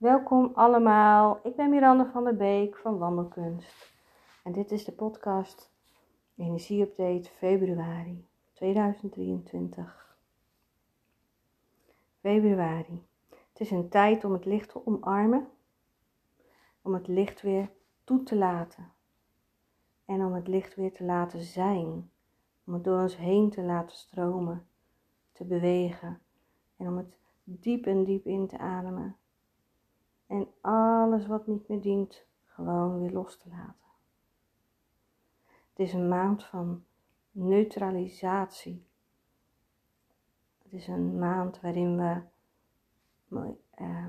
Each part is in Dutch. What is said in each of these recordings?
Welkom allemaal, ik ben Miranda van der Beek van Wandelkunst en dit is de podcast Energieupdate februari 2023. Februari. Het is een tijd om het licht te omarmen, om het licht weer toe te laten en om het licht weer te laten zijn, om het door ons heen te laten stromen, te bewegen en om het diep en diep in te ademen en alles wat niet meer dient gewoon weer los te laten. Het is een maand van neutralisatie. Het is een maand waarin we uh,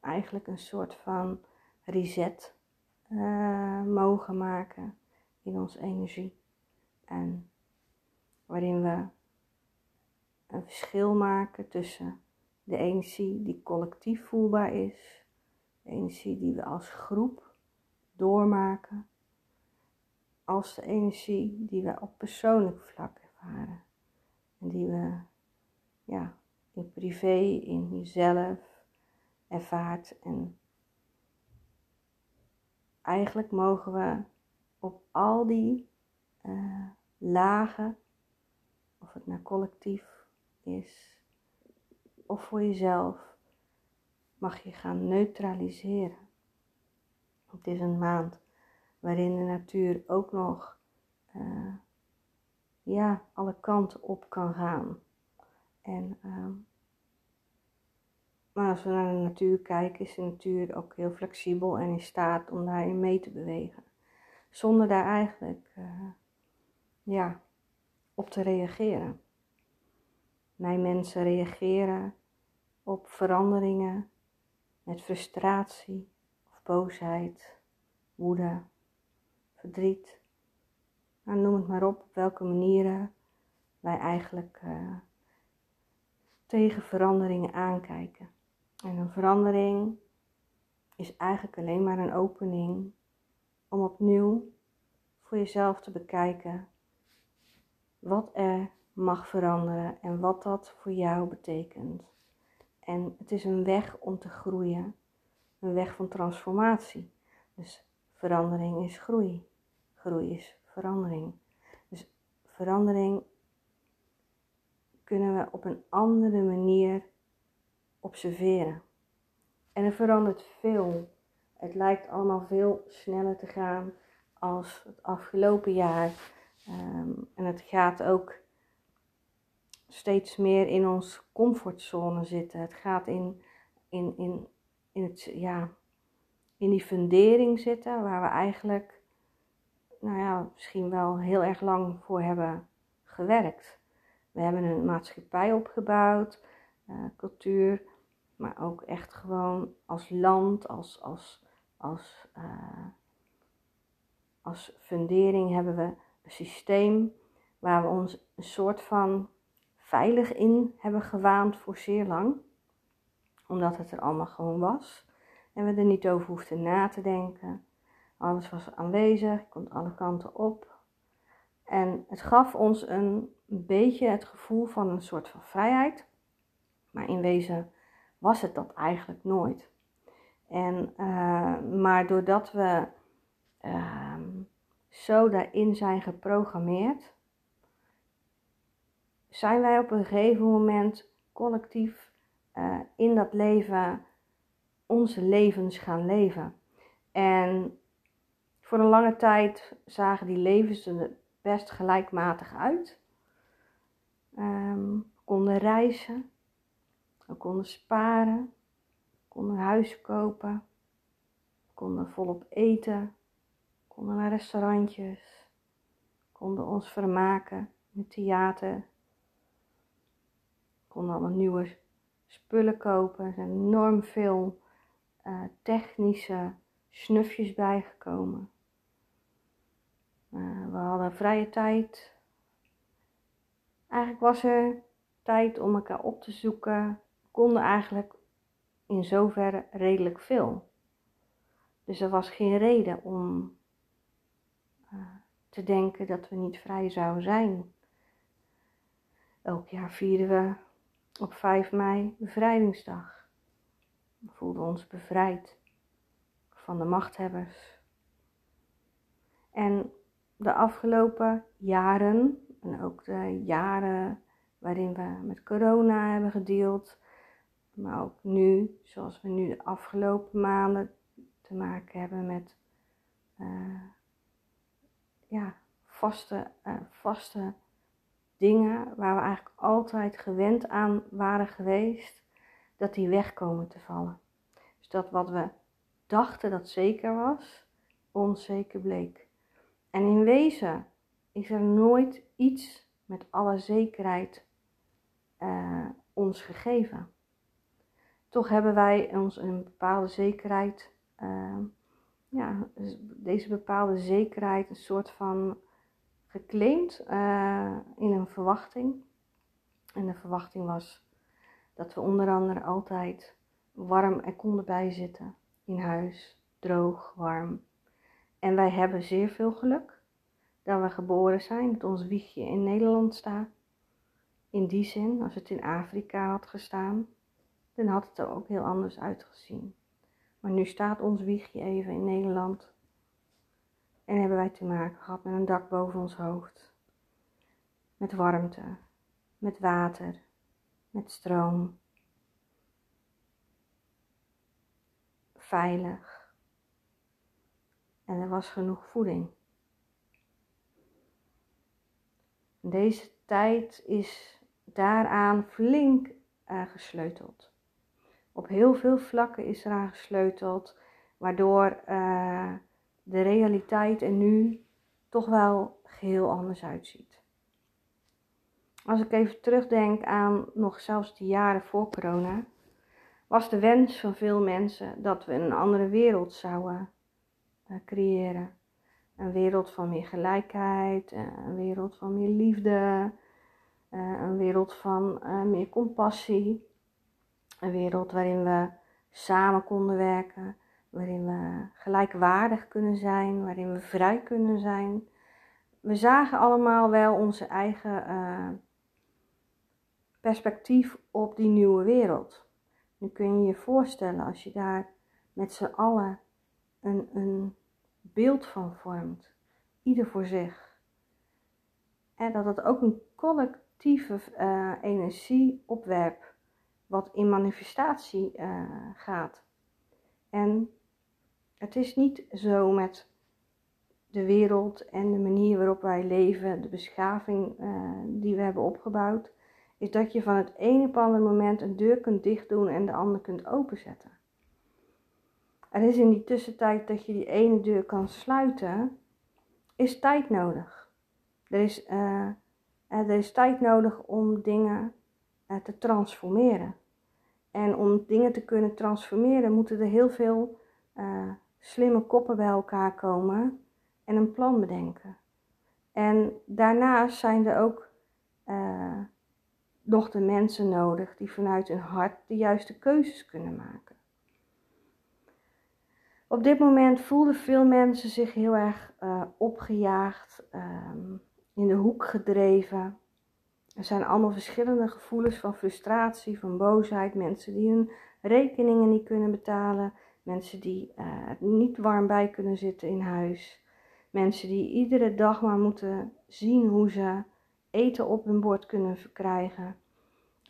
eigenlijk een soort van reset uh, mogen maken in onze energie. En waarin we een verschil maken tussen de energie die collectief voelbaar is energie die we als groep doormaken, als de energie die we op persoonlijk vlak ervaren. En die we ja, in privé, in jezelf ervaart. En eigenlijk mogen we op al die uh, lagen, of het nou collectief is, of voor jezelf, mag je gaan neutraliseren. Het is een maand waarin de natuur ook nog uh, ja, alle kanten op kan gaan. En, uh, maar als we naar de natuur kijken, is de natuur ook heel flexibel en in staat om daarin mee te bewegen. Zonder daar eigenlijk uh, ja, op te reageren. Wij mensen reageren op veranderingen met frustratie of boosheid, woede, verdriet. Nou, noem het maar op, op welke manieren wij eigenlijk uh, tegen veranderingen aankijken. En een verandering is eigenlijk alleen maar een opening om opnieuw voor jezelf te bekijken wat er mag veranderen en wat dat voor jou betekent. En het is een weg om te groeien, een weg van transformatie. Dus verandering is groei, groei is verandering. Dus verandering kunnen we op een andere manier observeren. En er verandert veel. Het lijkt allemaal veel sneller te gaan als het afgelopen jaar. Ehm, en het gaat ook steeds meer in ons comfortzone zitten. Het gaat in, in, in, in, het, ja, in die fundering zitten waar we eigenlijk, nou ja, misschien wel heel erg lang voor hebben gewerkt. We hebben een maatschappij opgebouwd, uh, cultuur, maar ook echt gewoon als land, als, als, als, uh, als fundering hebben we een systeem waar we ons een soort van veilig in hebben gewaand voor zeer lang. Omdat het er allemaal gewoon was. En we er niet over hoefden na te denken. Alles was aanwezig, komt alle kanten op. En het gaf ons een beetje het gevoel van een soort van vrijheid. Maar in wezen was het dat eigenlijk nooit. En, uh, maar doordat we uh, zo daarin zijn geprogrammeerd, zijn wij op een gegeven moment collectief uh, in dat leven onze levens gaan leven. En voor een lange tijd zagen die levens er best gelijkmatig uit. Um, we konden reizen, we konden sparen, we konden huis kopen, we konden volop eten, konden naar restaurantjes, konden ons vermaken in het theater, konden allemaal nieuwe spullen kopen. Er zijn enorm veel uh, technische snufjes bijgekomen. Uh, we hadden vrije tijd. Eigenlijk was er tijd om elkaar op te zoeken. We konden eigenlijk in zoverre redelijk veel. Dus er was geen reden om uh, te denken dat we niet vrij zouden zijn. Elk jaar vieren we op 5 mei bevrijdingsdag. voelden ons bevrijd van de machthebbers. En de afgelopen jaren, en ook de jaren waarin we met corona hebben gedeeld, maar ook nu, zoals we nu de afgelopen maanden te maken hebben met uh, ja, vaste, uh, vaste dingen waar we eigenlijk altijd gewend aan waren geweest, dat die wegkomen te vallen. Dus dat wat we dachten dat zeker was, onzeker bleek. En in wezen is er nooit iets met alle zekerheid uh, ons gegeven. Toch hebben wij ons een bepaalde zekerheid, uh, ja, deze bepaalde zekerheid een soort van geclaimd uh, in een verwachting. En de verwachting was dat we onder andere altijd warm er konden bijzitten in huis, droog, warm. En wij hebben zeer veel geluk dat we geboren zijn, dat ons wiegje in Nederland staat. In die zin, als het in Afrika had gestaan, dan had het er ook heel anders uitgezien. Maar nu staat ons wiegje even in Nederland en hebben wij te maken gehad met een dak boven ons hoofd. Met warmte, met water, met stroom. Veilig. En er was genoeg voeding. Deze tijd is daaraan flink uh, gesleuteld. Op heel veel vlakken is eraan gesleuteld, waardoor uh, de realiteit er nu toch wel geheel anders uitziet. Als ik even terugdenk aan nog zelfs de jaren voor corona, was de wens van veel mensen dat we een andere wereld zouden uh, creëren. Een wereld van meer gelijkheid, een wereld van meer liefde, uh, een wereld van meer compassie. Een wereld waarin we samen konden werken, waarin we gelijkwaardig kunnen zijn, waarin we vrij kunnen zijn. We zagen allemaal wel onze eigen uh, perspectief op die nieuwe wereld. Nu kun je je voorstellen als je daar met z'n allen een, een beeld van vormt, ieder voor zich. En dat het ook een collectieve uh, energie opwerpt, wat in manifestatie uh, gaat. En het is niet zo met de wereld en de manier waarop wij leven, de beschaving uh, die we hebben opgebouwd, is dat je van het ene op andere moment een deur kunt dichtdoen en de andere kunt openzetten. Er is in die tussentijd dat je die ene deur kan sluiten, is tijd nodig. Er is, uh, er is tijd nodig om dingen te transformeren. En om dingen te kunnen transformeren, moeten er heel veel uh, slimme koppen bij elkaar komen en een plan bedenken. En daarnaast zijn er ook uh, nog de mensen nodig die vanuit hun hart de juiste keuzes kunnen maken. Op dit moment voelden veel mensen zich heel erg uh, opgejaagd, um, in de hoek gedreven. Er zijn allemaal verschillende gevoelens van frustratie, van boosheid, mensen die hun rekeningen niet kunnen betalen, Mensen die uh, niet warm bij kunnen zitten in huis. Mensen die iedere dag maar moeten zien hoe ze eten op hun bord kunnen verkrijgen.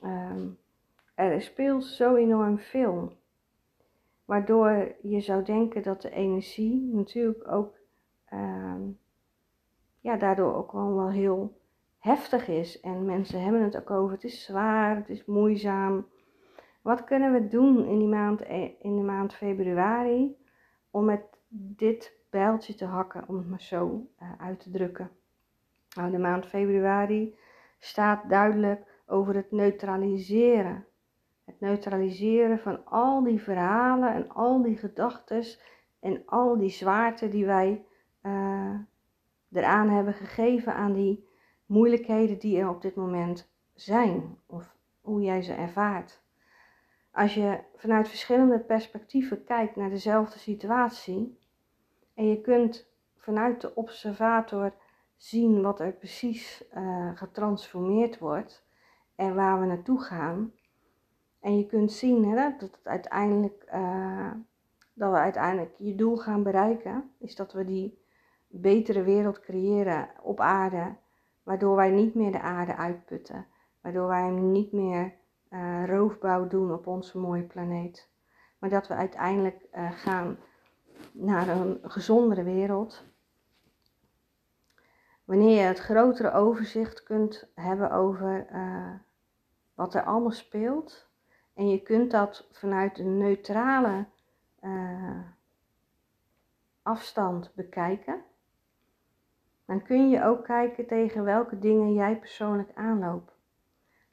Um, er speelt zo enorm veel. Waardoor je zou denken dat de energie natuurlijk ook um, ja, daardoor ook gewoon wel heel heftig is. En mensen hebben het ook over. Het is zwaar, het is moeizaam. Wat kunnen we doen in, die maand, e, in de maand februari om met dit bijltje te hakken, om het maar zo uh, uit te drukken? Nou, de maand februari staat duidelijk over het neutraliseren. Het neutraliseren van al die verhalen en al die gedachten en al die zwaarte die wij uh, eraan hebben gegeven aan die moeilijkheden die er op dit moment zijn, of hoe jij ze ervaart. Als je vanuit verschillende perspectieven kijkt naar dezelfde situatie en je kunt vanuit de observator zien wat er precies uh, getransformeerd wordt en waar we naartoe gaan. En je kunt zien hè, dat, het uiteindelijk, uh, dat we uiteindelijk je doel gaan bereiken, is dat we die betere wereld creëren op aarde, waardoor wij niet meer de aarde uitputten, waardoor wij niet meer uh, roofbouw doen op onze mooie planeet, maar dat we uiteindelijk uh, gaan naar een gezondere wereld. Wanneer je het grotere overzicht kunt hebben over uh, wat er allemaal speelt, en je kunt dat vanuit een neutrale afstand bekijken, dan kun je ook kijken tegen welke dingen jij persoonlijk aanloopt.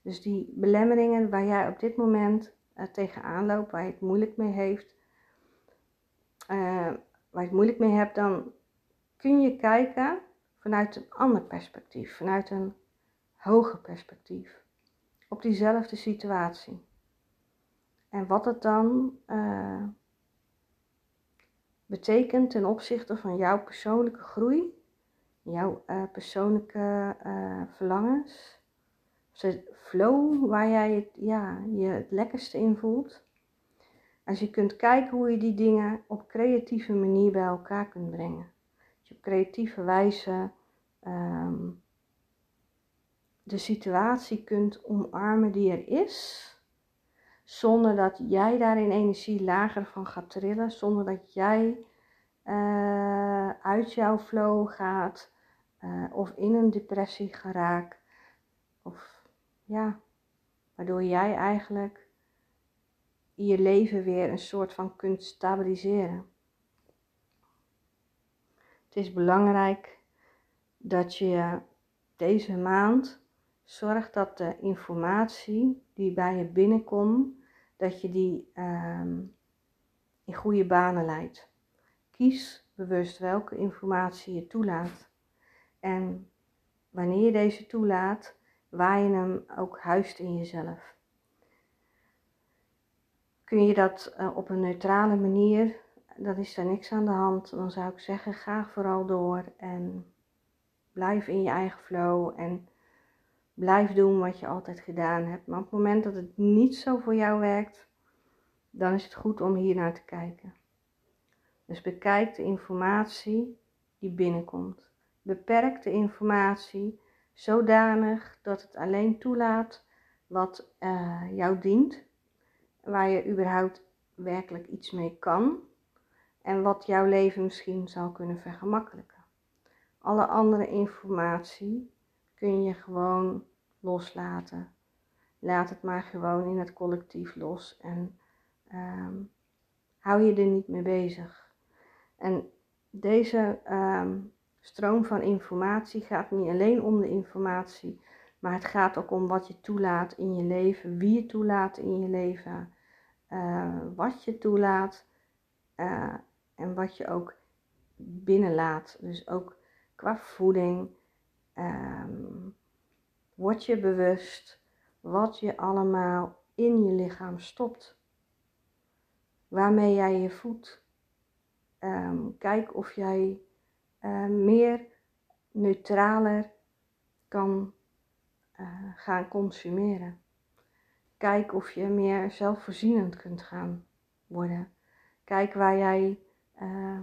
Dus die belemmeringen waar jij op dit moment uh, tegenaan loopt, waar je het moeilijk mee heeft, uh, waar je het moeilijk mee hebt, dan kun je kijken vanuit een ander perspectief, vanuit een hoger perspectief, op diezelfde situatie. En wat het dan uh, betekent ten opzichte van jouw persoonlijke groei, jouw persoonlijke verlangens, de flow waar jij het, ja, je het lekkerste in voelt. Als je kunt kijken hoe je die dingen op creatieve manier bij elkaar kunt brengen. Dat je op creatieve wijze um, de situatie kunt omarmen die er is zonder dat jij daar in energie lager van gaat trillen, zonder dat jij uh, uit jouw flow gaat uh, of in een depressie geraakt. Of ja, waardoor jij eigenlijk je leven weer een soort van kunt stabiliseren. Het is belangrijk dat je deze maand zorgt dat de informatie die bij je binnenkomt, dat je die um, in goede banen leidt. Kies bewust welke informatie je toelaat. En wanneer je deze toelaat, waar je hem ook huist in jezelf. Kun je dat uh, op een neutrale manier, dan is er niks aan de hand. Dan zou ik zeggen, ga vooral door en blijf in je eigen flow en Blijf doen wat je altijd gedaan hebt. Maar op het moment dat het niet zo voor jou werkt, dan is het goed om hier naar te kijken. Dus bekijk de informatie die binnenkomt. Beperk de informatie zodanig dat het alleen toelaat wat uh, jou dient, waar je überhaupt werkelijk iets mee kan en wat jouw leven misschien zal kunnen vergemakkelijken. Alle andere informatie kun je gewoon loslaten. Laat het maar gewoon in het collectief los en um, hou je er niet mee bezig. En deze um, stroom van informatie gaat niet alleen om de informatie, maar het gaat ook om wat je toelaat in je leven, wie je toelaat in je leven, uh, wat je toelaat uh, en wat je ook binnenlaat. Dus ook qua voeding. Um, Word je bewust wat je allemaal in je lichaam stopt. Waarmee jij je voedt. Um, kijk of jij uh, meer neutraler kan uh, gaan consumeren. Kijk of je meer zelfvoorzienend kunt gaan worden. Kijk waar jij uh,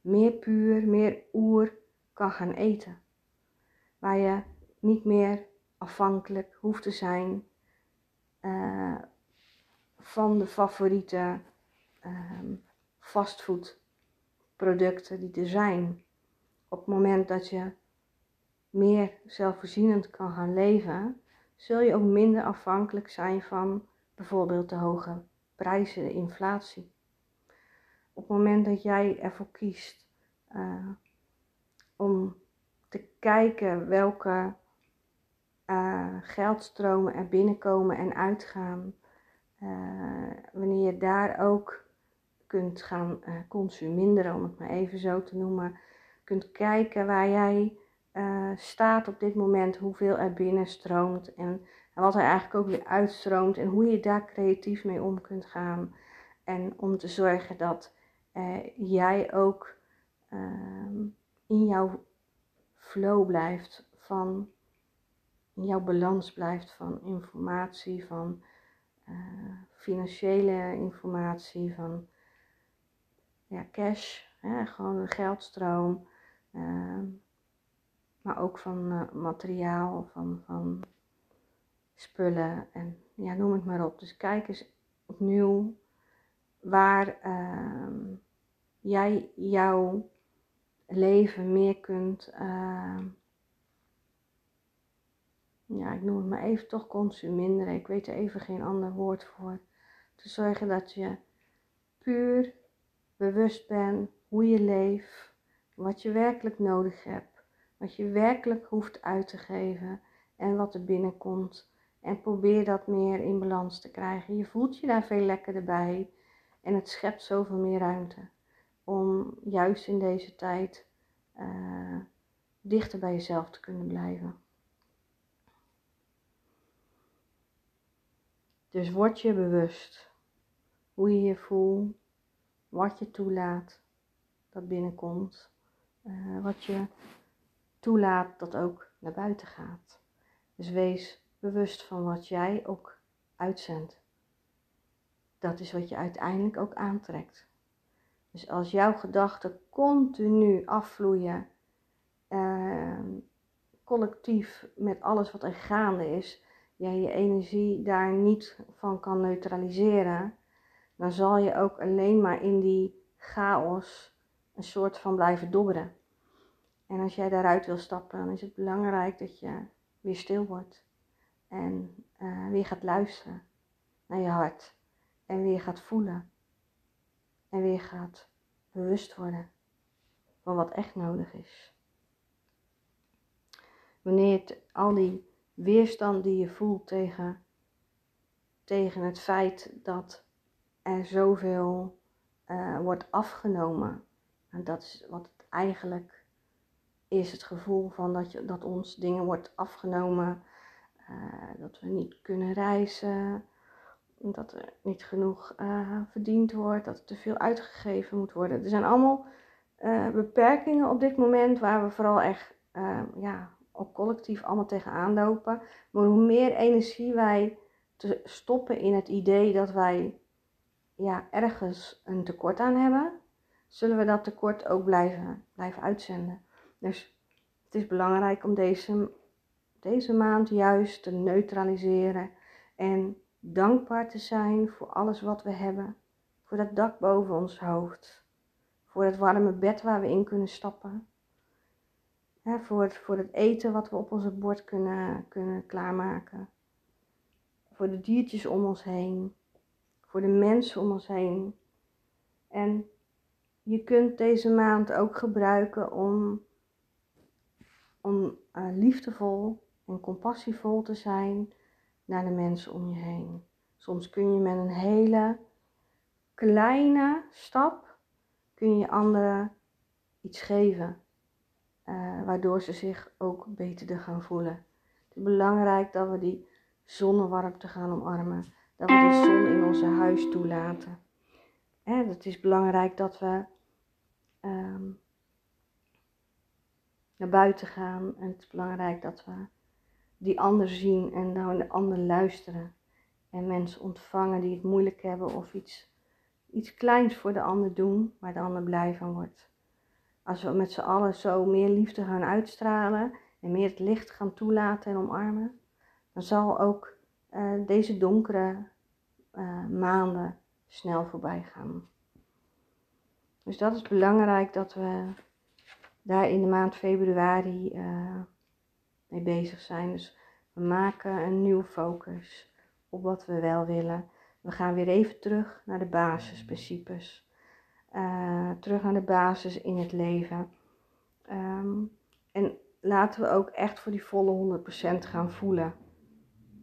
meer puur, meer oer kan gaan eten. Waar je niet meer afhankelijk hoeft te zijn van de favoriete um, fastfoodproducten die er zijn. Op het moment dat je meer zelfvoorzienend kan gaan leven, zul je ook minder afhankelijk zijn van bijvoorbeeld de hoge prijzen, de inflatie. Op het moment dat jij ervoor kiest uh, om te kijken welke uh, geldstromen er binnenkomen en uitgaan. Uh, wanneer je daar ook kunt gaan consumeren, om het maar even zo te noemen. Kunt kijken waar jij staat op dit moment, hoeveel er binnen stroomt en wat er eigenlijk ook weer uitstroomt en hoe je daar creatief mee om kunt gaan. En om te zorgen dat jij ook ehm, in jouw flow blijft van jouw balans blijft van informatie, van uh, financiële informatie, van ja, cash, hè, gewoon een geldstroom, maar ook van uh, materiaal, van, van spullen en ja, noem het maar op. Dus kijk eens opnieuw waar uh, jij jouw leven meer kunt, uh, ja, ik noem het maar even toch consumeren. Ik weet er even geen ander woord voor. Te zorgen dat je puur bewust bent hoe je leeft, wat je werkelijk nodig hebt, wat je werkelijk hoeft uit te geven en wat er binnenkomt. En probeer dat meer in balans te krijgen. Je voelt je daar veel lekkerder bij en het schept zoveel meer ruimte om juist in deze tijd uh, dichter bij jezelf te kunnen blijven. Dus word je bewust hoe je je voelt, wat je toelaat dat binnenkomt, uh, wat je toelaat dat ook naar buiten gaat. Dus wees bewust van wat jij ook uitzendt. Dat is wat je uiteindelijk ook aantrekt. Dus als jouw gedachten continu afvloeien, uh, collectief met alles wat er gaande is, jij je energie daar niet van kan neutraliseren, dan zal je ook alleen maar in die chaos een soort van blijven dobberen. En als jij daaruit wil stappen, dan is het belangrijk dat je weer stil wordt en uh, weer gaat luisteren naar je hart en weer gaat voelen en weer gaat bewust worden van wat echt nodig is. Wanneer het, al die weerstand die je voelt tegen, tegen het feit dat er zoveel uh, wordt afgenomen. En dat is wat het eigenlijk is, het gevoel van dat, je, dat ons dingen wordt afgenomen, uh, dat we niet kunnen reizen, dat er niet genoeg uh, verdiend wordt, dat er te veel uitgegeven moet worden. Er zijn allemaal beperkingen op dit moment waar we vooral echt ja, ook collectief allemaal tegenaan lopen. Maar hoe meer energie wij te stoppen in het idee dat wij ja, ergens een tekort aan hebben, zullen we dat tekort ook blijven, blijven uitzenden. Dus het is belangrijk om deze, deze maand juist te neutraliseren en dankbaar te zijn voor alles wat we hebben. Voor dat dak boven ons hoofd. Voor het warme bed waar we in kunnen stappen voor, het, voor het eten wat we op ons bord kunnen, kunnen klaarmaken. Voor de diertjes om ons heen. Voor de mensen om ons heen. En je kunt deze maand ook gebruiken om, om uh, liefdevol en compassievol te zijn naar de mensen om je heen. Soms kun je met een hele kleine stap kun je anderen iets geven. Uh, waardoor ze zich ook beter gaan voelen. Het is belangrijk dat we die zonnewarmte gaan omarmen. Dat we de zon in onze huis toelaten. En het is belangrijk dat we um, naar buiten gaan. En het is belangrijk dat we die ander zien en naar de ander luisteren. En mensen ontvangen die het moeilijk hebben of iets, iets kleins voor de ander doen, waar de ander blij van wordt als we met z'n allen zo meer liefde gaan uitstralen en meer het licht gaan toelaten en omarmen, dan zal ook uh, deze donkere uh, maanden snel voorbij gaan. Dus dat is belangrijk dat we daar in de maand februari uh, mee bezig zijn. Dus we maken een nieuwe focus op wat we wel willen. We gaan weer even terug naar de basisprincipes. Uh, terug naar de basis in het leven. Um, en laten we ook echt voor die volle 100% gaan voelen.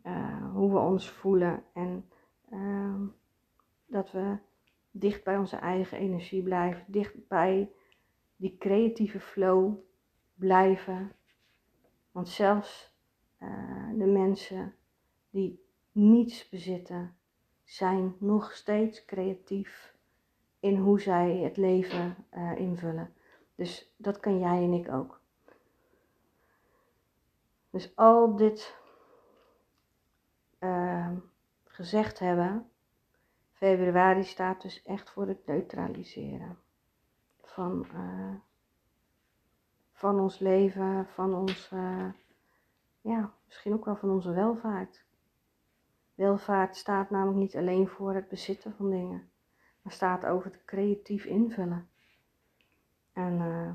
Uh, hoe we ons voelen. En uh, dat we dicht bij onze eigen energie blijven. Dicht bij die creatieve flow blijven. Want zelfs uh, de mensen die niets bezitten, zijn nog steeds creatief in hoe zij het leven uh, invullen. Dus dat kan jij en ik ook. Dus al dit uh, gezegd hebben, februari staat dus echt voor het neutraliseren van, uh, van ons leven, van ons, uh, ja, misschien ook wel van onze welvaart. Welvaart staat namelijk niet alleen voor het bezitten van dingen, maar staat over het creatief invullen. En uh,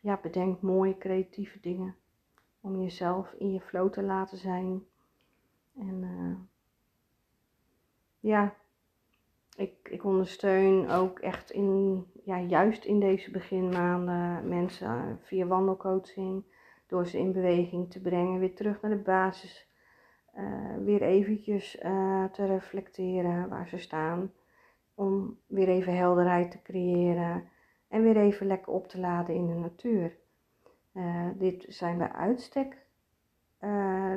ja, bedenk mooie creatieve dingen om jezelf in je flow te laten zijn. En ja, ik, ik ondersteun ook echt in, ja, juist in deze beginmaanden mensen via wandelcoaching, door ze in beweging te brengen, weer terug naar de basis, uh, weer eventjes uh, te reflecteren waar ze staan, om weer even helderheid te creëren en weer even lekker op te laden in de natuur. Uh, dit zijn bij uitstek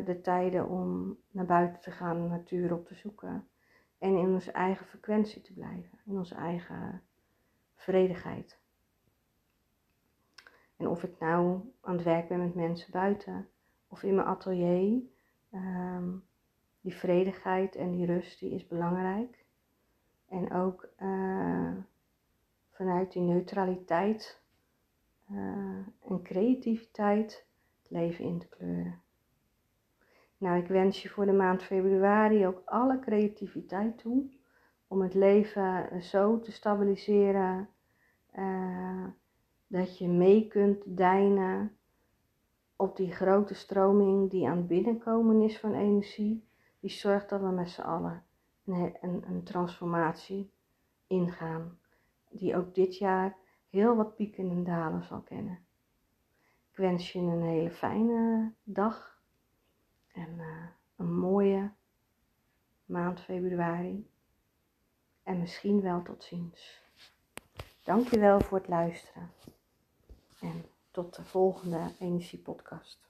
de tijden om naar buiten te gaan, de natuur op te zoeken en in onze eigen frequentie te blijven, in onze eigen vredigheid. En of ik nou aan het werk ben met mensen buiten of in mijn atelier, um, die vredigheid en die rust die is belangrijk. En ook uh, vanuit die neutraliteit uh, en creativiteit het leven in te kleuren. Nou, ik wens je voor de maand februari ook alle creativiteit toe om het leven zo te stabiliseren uh, dat je mee kunt deinen op die grote stroming die aan het binnenkomen is van energie. Die zorgt dat we met z'n allen een, een, een transformatie ingaan, die ook dit jaar heel wat pieken en dalen zal kennen. Ik wens je een hele fijne dag en uh, een mooie maand februari. En misschien wel tot ziens. Dankjewel voor het luisteren. En tot de volgende Energiepodcast.